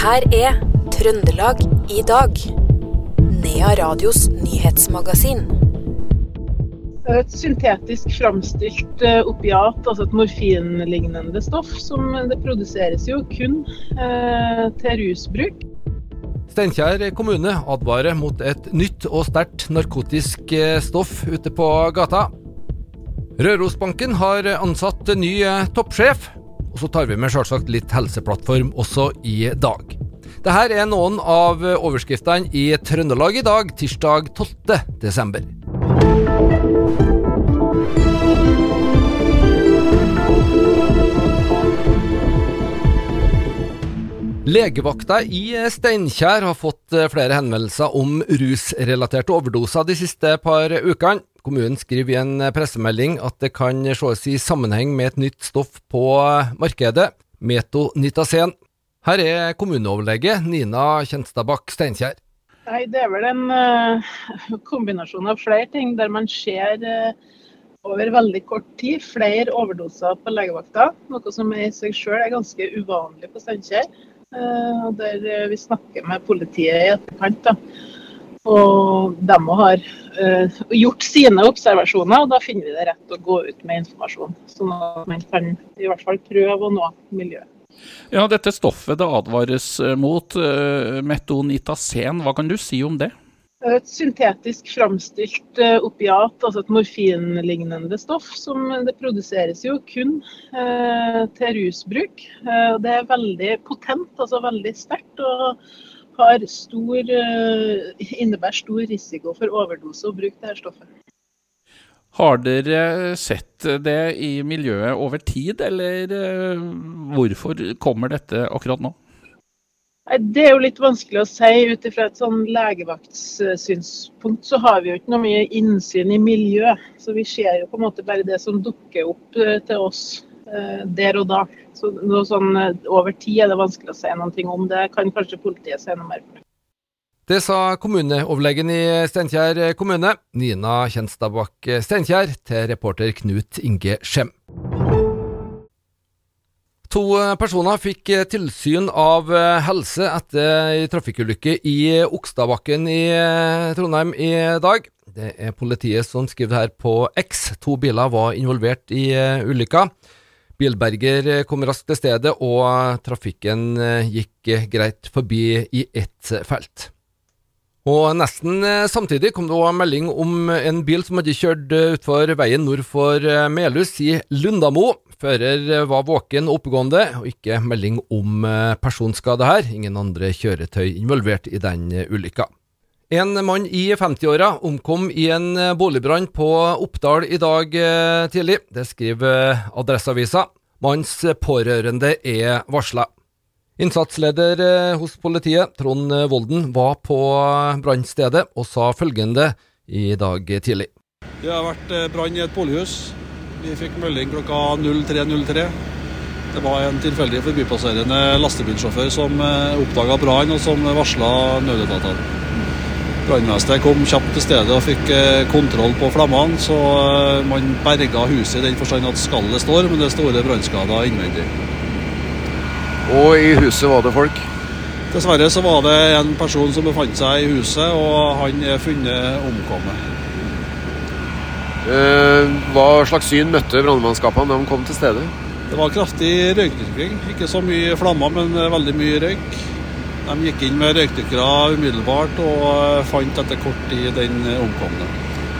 her er Trøndelag i dag. Nea Radios nyhetsmagasin. Et syntetisk framstilt eh, opiat, altså et morfinlignende stoff, som det produseres jo kun eh, til rusbruk. Steinkjer kommune advarer mot et nytt og sterkt narkotisk eh, stoff ute på gata. Rørosbanken har ansatt ny eh, toppsjef. Og så tar vi med selvsagt litt helseplattform også i dag. Dette er noen av overskriftene i Trøndelag i dag, tirsdag 12. desember. Legevakta i Steinkjer har fått flere henvendelser om rusrelaterte overdoser de siste par ukene. Kommunen skriver i en pressemelding at det kan ses i sammenheng med et nytt stoff på markedet, metonitasen. Her er kommuneoverlege Nina Kjenstadbakk Steinkjer. Nei, Det er vel en uh, kombinasjon av flere ting, der man ser uh, over veldig kort tid flere overdoser på legevakta. Noe som i seg selv er ganske uvanlig på Steinkjer. Uh, der vi snakker med politiet i etterkant. da. Og de har uh, gjort sine observasjoner, og da finner vi det rett å gå ut med informasjon. Sånn at man kan i hvert fall prøve å nå miljøet. Ja, Dette stoffet det advares mot, uh, metonitasen, hva kan du si om det? Et syntetisk framstilt opiat, altså et morfinlignende stoff. som Det produseres jo kun til rusbruk. det er veldig potent, altså veldig sterkt. og har stor, innebærer stor risiko for overdose å bruke dette stoffet. Har dere sett det i miljøet over tid, eller hvorfor kommer dette akkurat nå? Det er jo litt vanskelig å si. Ut fra et sånn legevaktssynspunkt så har vi jo ikke noe mye innsyn i miljøet. Så vi ser jo på en måte bare det som dukker opp til oss der og da. Så noe sånn Over tid er det vanskelig å si noe om. Det kan kanskje politiet si noe mer på. Det sa kommuneoverlegen i Steinkjer kommune, Nina Kjenstadbakk Steinkjer, til reporter Knut Inge Skjem. To personer fikk tilsyn av helse etter ei trafikkulykke i Okstadbakken i Trondheim i dag. Det er politiet som skriver her på X. To biler var involvert i ulykka. Bilberger kom raskt til stedet, og trafikken gikk greit forbi i ett felt. Og Nesten samtidig kom det også melding om en bil som hadde kjørt utfor veien nord for Melhus i Lundamo. Fører var våken og oppegående, og ikke melding om personskade her. Ingen andre kjøretøy involvert i den ulykka. En mann i 50-åra omkom i en boligbrann på Oppdal i dag tidlig. Det skriver Adresseavisa. Manns pårørende er varsla. Innsatsleder hos politiet, Trond Volden, var på brannstedet og sa følgende i dag tidlig. Det har vært brann i et bolighus. Vi fikk melding klokka 03.03. Det var en tilfeldig forbipasserende lastebilsjåfør som oppdaga brann og som varsla nødetatene. Brannvesenet kom kjapt til stedet og fikk kontroll på flammene, så man berga huset i den forstand at skallet står, men det er store brannskader innvendig. Og i huset var det folk? Dessverre så var det en person som befant seg i huset, og han er funnet omkommet. Hva slags syn møtte brannmannskapene da de kom til stedet? Det var kraftig røykdykking. Ikke så mye flammer, men veldig mye røyk. De gikk inn med røykdykkere umiddelbart og fant etter kort tid den omkomne.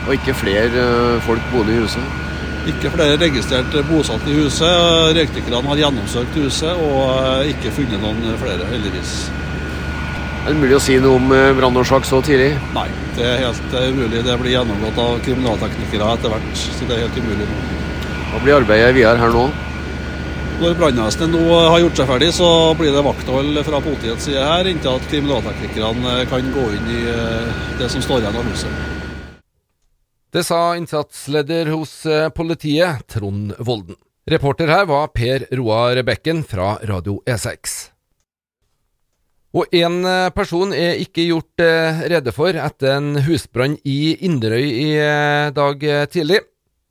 Og ikke flere folk bodde i huset? Ikke flere registrert bosatt i huset. Røykdykkerne har gjennomsøkt huset og ikke funnet noen flere, heldigvis. Er det mulig å si noe om brannårsak så tidlig? Nei, det er helt umulig. Det blir gjennomgått av kriminalteknikere etter hvert, så det er helt umulig nå. Hva blir arbeidet videre her nå? Når brannvesenet nå har gjort seg ferdig, så blir det vakthold fra politiets side her, inntil at kriminalteknikerne kan gå inn i det som står igjen av huset. Det sa innsatsleder hos politiet, Trond Volden. Reporter her var Per Roar Bekken fra Radio E6. Og én person er ikke gjort rede for etter en husbrann i Inderøy i dag tidlig.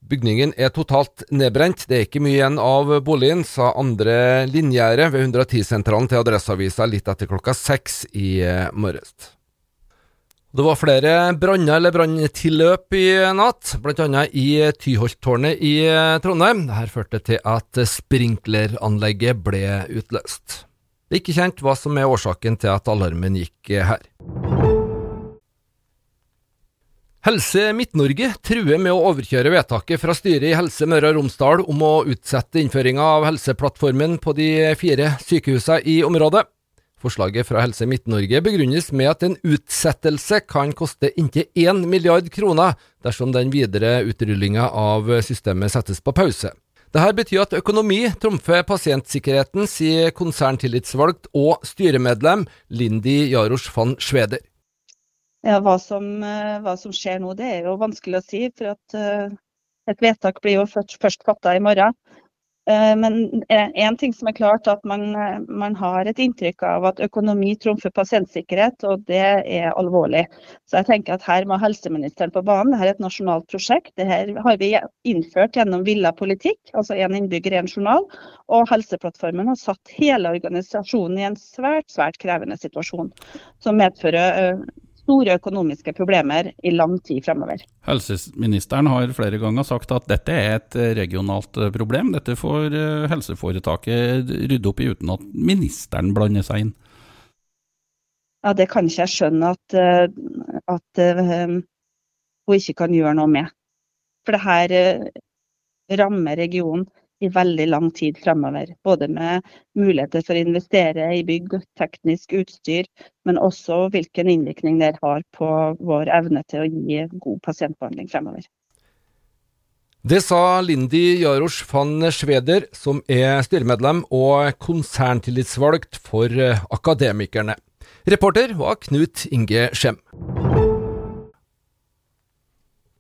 Bygningen er totalt nedbrent, det er ikke mye igjen av boligen, sa andre linjære ved 110-sentralen til Adresseavisa litt etter klokka seks i eh, morges. Det var flere branner eller branntilløp i natt, bl.a. i Tyholttårnet i eh, Trondheim. Dette førte til at sprinkleranlegget ble utløst. Det er ikke kjent hva som er årsaken til at alarmen gikk her. Helse Midt-Norge truer med å overkjøre vedtaket fra styret i Helse Møre og Romsdal om å utsette innføringa av Helseplattformen på de fire sykehusene i området. Forslaget fra Helse Midt-Norge begrunnes med at en utsettelse kan koste inntil 1 milliard kroner dersom den videre utrullinga av systemet settes på pause. Dette betyr at økonomi trumfer pasientsikkerheten, sier konserntillitsvalgt og styremedlem Lindy Jarosh van Schweder. Ja, hva som, eh, hva som, skjer nå, det er jo vanskelig å si. For at uh, et vedtak blir jo først, først fatta i morgen. Uh, men én ting som er klart, at man, man, har et inntrykk av at økonomi trumfer pasientsikkerhet, og det er alvorlig. Så jeg tenker at her må helseministeren på banen. Dette er et nasjonalt prosjekt. Dette har vi innført gjennom Villa politikk, altså én innbygger, én journal. Og Helseplattformen har satt hele organisasjonen i en svært, svært krevende situasjon, som medfører store økonomiske problemer i lang tid fremover. Helseministeren har flere ganger sagt at dette er et regionalt eh, problem. Dette får eh, helseforetaket rydde opp i uten at ministeren blander seg inn. Ja, Det kan ikke jeg skjønne at, eh, at hun ikke kan gjøre noe med. For det her rammer regionen i veldig lang tid fremover. Både med muligheter for å investere i bygg teknisk utstyr, men også hvilken innvirkning det har på vår evne til å gi god pasientbehandling fremover. Det sa Lindy Jarosz van Schweder, som er styremedlem og konserntillitsvalgt for Akademikerne. Reporter var Knut Inge Skjem.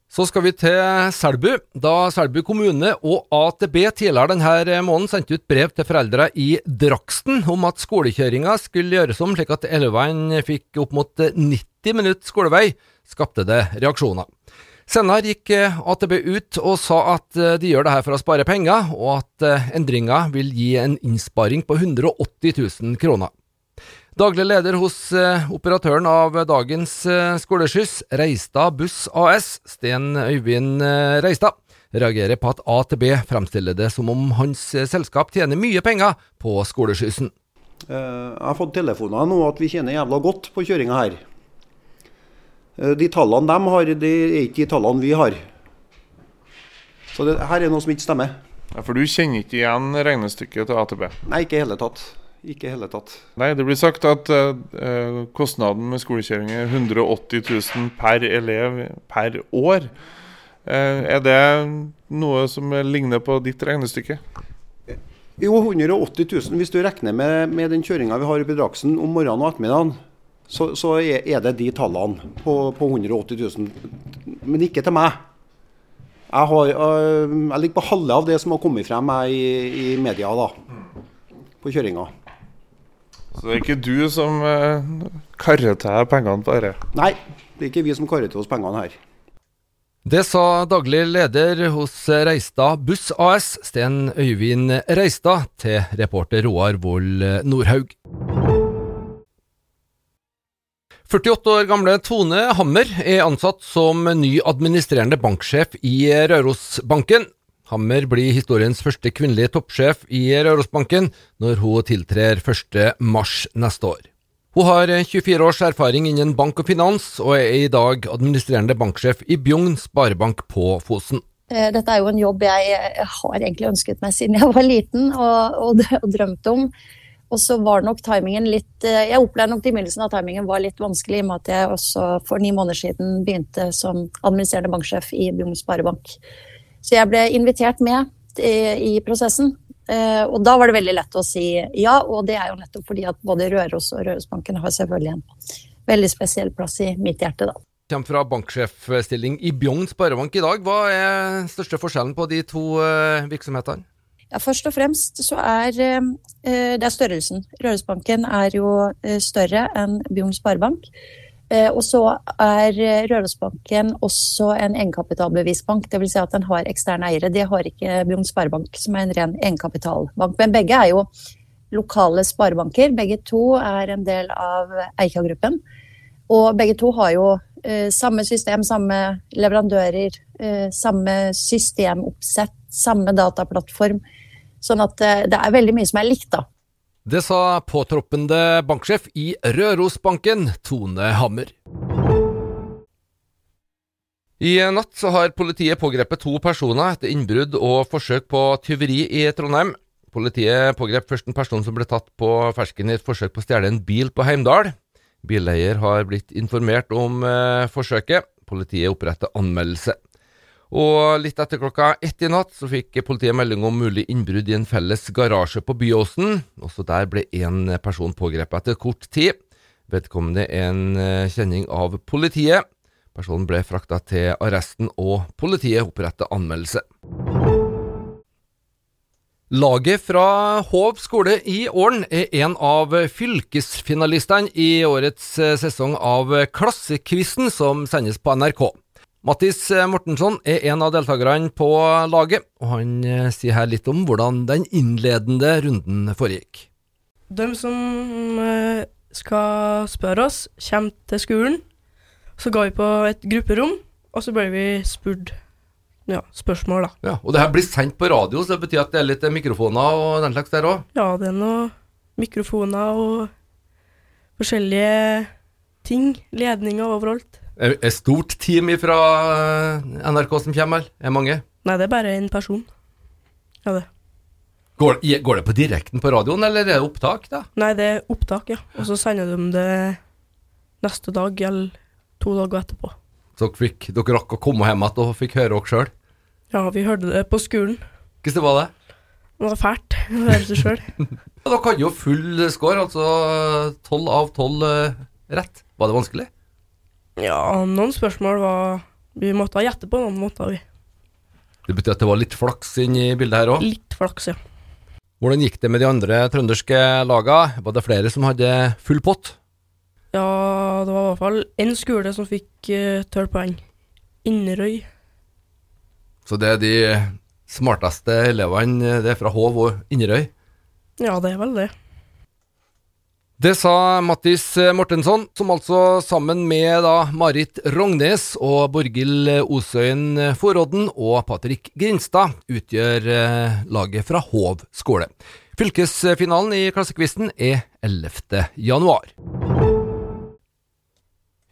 Så skal vi til Selbu, da Selbu kommune og AtB tidligere denne måneden sendte ut brev til foreldre i Draksten om at skolekjøringa skulle gjøres om slik at elevene fikk opp mot 90 minutter skolevei, skapte det reaksjoner. Senere gikk AtB ut og sa at de gjør dette for å spare penger, og at endringa vil gi en innsparing på 180 000 kroner. Daglig leder hos eh, operatøren av dagens eh, skoleskyss, Reistad Buss AS, Sten Øyvind eh, Reistad, reagerer på at AtB fremstiller det som om hans selskap tjener mye penger på skoleskyssen. Jeg har fått telefoner nå at vi tjener jævla godt på kjøringa her. De tallene de har, det er ikke de tallene vi har. Så det, her er noe som ikke stemmer. Ja, For du kjenner ikke igjen regnestykket til AtB? Nei, ikke i hele tatt. Ikke i hele tatt. Nei, det blir sagt at uh, kostnaden med skolekjøring er 180 000 per elev per år. Uh, er det noe som ligner på ditt regnestykke? Jo, 180 000. Hvis du regner med, med den kjøringa vi har i Draksen om morgenen og ettermiddagen, så, så er, det de tallene på, på, 180 000. Men ikke til meg. Jeg, har, jeg ligger på halve av det som har kommet frem i, i media da, på kjøringa. Så det er ikke du som uh, karer til deg pengene på dette? Nei, det er ikke vi som karer til oss pengene her. Det sa daglig leder hos Reistad Buss AS, Sten Øyvind Reistad, til reporter Roar Vold Nordhaug. 48 år gamle Tone Hammer er ansatt som ny administrerende banksjef i Rørosbanken. Hammer blir historiens første kvinnelige toppsjef i Rørosbanken når hun tiltrer 1.3 neste år. Hun har 24 års erfaring innen bank og finans, og er i dag administrerende banksjef i Bjugn Sparebank på Fosen. Eh, dette er jo en jobb jeg har egentlig ønsket meg siden jeg var liten og, og, og drømte om. Og så var nok timingen litt eh, Jeg opplevde nok i begynnelsen at timingen var litt vanskelig, i og med at jeg også for ni måneder siden begynte som administrerende banksjef i Bjugn Sparebank. Så jeg ble invitert med i, i prosessen. Eh, og da var det veldig lett å si ja, og det er jo nettopp fordi at både Røros og Rørosbanken har selvfølgelig en veldig spesiell plass i mitt hjerte, da. Kommer fra banksjefstilling i Bjugn sparebank i dag. Hva er største forskjellen på de to uh, virksomhetene? Ja, Først og fremst så er uh, det er størrelsen. Rørosbanken er jo uh, større enn Bjugn sparebank. Eh, og så er eh, Rørosbanken også en egenkapitalbevisbank, dvs. Si at den har eksterne eiere. Det har ikke Bjugn Sparebank, som er en ren egenkapitalbank. Men begge er jo lokale sparebanker. Begge to er en del av Eika-gruppen. Og begge to har jo eh, samme system, samme leverandører, samme systemoppsett, samme dataplattform. Sånn at det er veldig mye som er likt, da. Det sa påtroppende banksjef i Rørosbanken, Tone Hammer. I natt har politiet pågrepet to personer etter innbrudd og forsøk på tyveri i Trondheim. Politiet pågrep først en person som ble tatt på fersken i et forsøk på å stjele en bil på Heimdal. Bileier har blitt informert om eh, forsøket. Politiet oppretter anmeldelse. Og litt etter klokka ett i natt så fikk politiet melding om mulig innbrudd i en felles garasje på Byåsen. Også der ble én person pågrepet etter kort tid. Vedkommende en eh, kjenning av politiet. Personen ble frakta til arresten, og politiet opprettet anmeldelse. Laget fra Hov skole i Ålen er en av fylkesfinalistene i årets eh, sesong av Klassekvisten som sendes på NRK. Mattis eh, Mortensson er en av deltakerne på laget, og han eh, sier her litt om hvordan den innledende runden foregikk. De som eh, skal spørre oss, kommer til skolen. Så går vi på et grupperom, og så blir vi spurt ja, spørsmål, da. Ja, Og det her blir sendt på radio, så det betyr at det er litt mikrofoner og den slags der òg? Ja, det er noen mikrofoner og forskjellige ting. Ledninger overalt. Det stort team fra NRK som kommer, eller? Er mange? Nei, det er bare en person. Ja, det. Går, går, det på direkten på radioen, eller er det opptak, da? Nei, det er opptak, ja. Og så sender de det neste dag, eller to dager etterpå. Så fikk, dere rakk å komme hjem igjen og fikk høre dere sjøl? Ja, vi hørte det på skolen. Hvordan var det? Det var fælt å høre det sjøl. dere hadde jo full score, altså tolv av tolv uh, rett. Var det vanskelig? Ja, noen spørsmål var Vi måtte ha gjette på noen måter, vi. Det betyr at det var litt flaks inni bildet her òg? Litt flaks, ja. Hvordan gikk det med de andre trønderske laga? Var det flere som hadde full pott? Ja, det var i hvert fall én skole som fikk uh, tolv poeng. Inderøy. Så det er de smarteste elevene, det er fra Hov og Inderøy? Ja, det er vel det. Det sa Mattis Mortensson, som altså sammen med da Marit Rognes og Borghild Osøyen Forodden og Patrick Grinstad utgjør eh, laget fra Hov skole. Fylkesfinalen i Klassekvisten er 11. januar.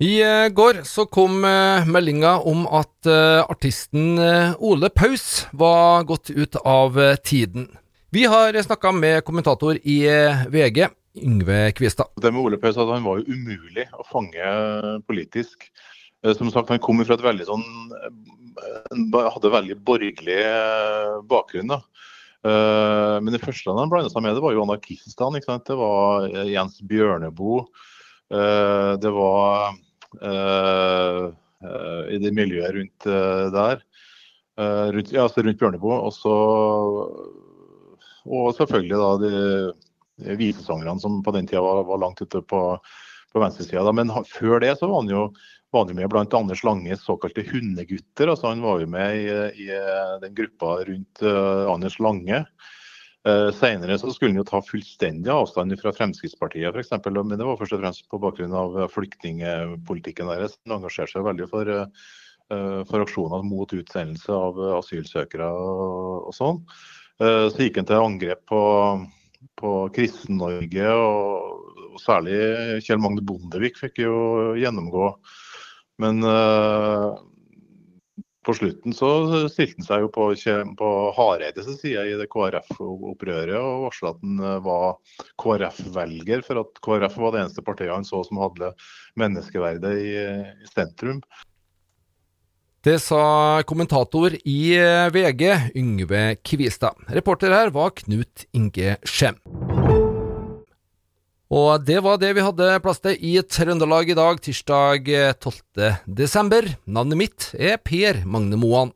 I eh, går så kom eh, meldinga om at artisten Ole Paus var gått ut av tiden. Vi har snakka med kommentator i VG, Yngve Kvistad. Det med Ole Paus at han var jo umulig å fange politisk. Eh, som sagt, Han kom fra et veldig sånn eh, hadde veldig borgerlig eh, bakgrunn. da. Men det første han blanda seg med, det var jo anarkistene. ikke sant? Det var Jens Bjørneboe. Det var i det miljøet rundt der. Rundt, ja, altså rundt Bjørneboe. Og, så, og selvfølgelig da de visesangerne som på den tida var, var langt ute på, på venstresida. Men før det så var han jo var han med blant Anders Langes såkalte hundegutter. altså Han var jo med i, i den gruppa rundt uh, Anders Lange. Uh, Senere så skulle han jo ta fullstendig avstand fra Fremskrittspartiet f.eks., men det var først og fremst på bakgrunn av flyktningpolitikken deres. Han engasjerte seg veldig for, uh, for aksjoner mot utsendelse av asylsøkere og, sånn. Så gikk han til angrep på på Kristen-Norge, og, og, særlig Kjell Magne Bondevik fikk jo gjennomgå. Men uh, på slutten så stilte han seg jo på, på Hareides side i det KrF-opprøret og varsla at han eh, var KrF-velger, for at KrF var det eneste partiet han så som hadde menneskeverdet i, i sentrum. Det sa kommentator i eh, VG, Yngve Kvistad. Reporter her var Knut Inge Skjem. Og det var det vi hadde plass til i Trøndelag i dag, tirsdag 12. Eh. Navnet mitt er Per Magne Moan.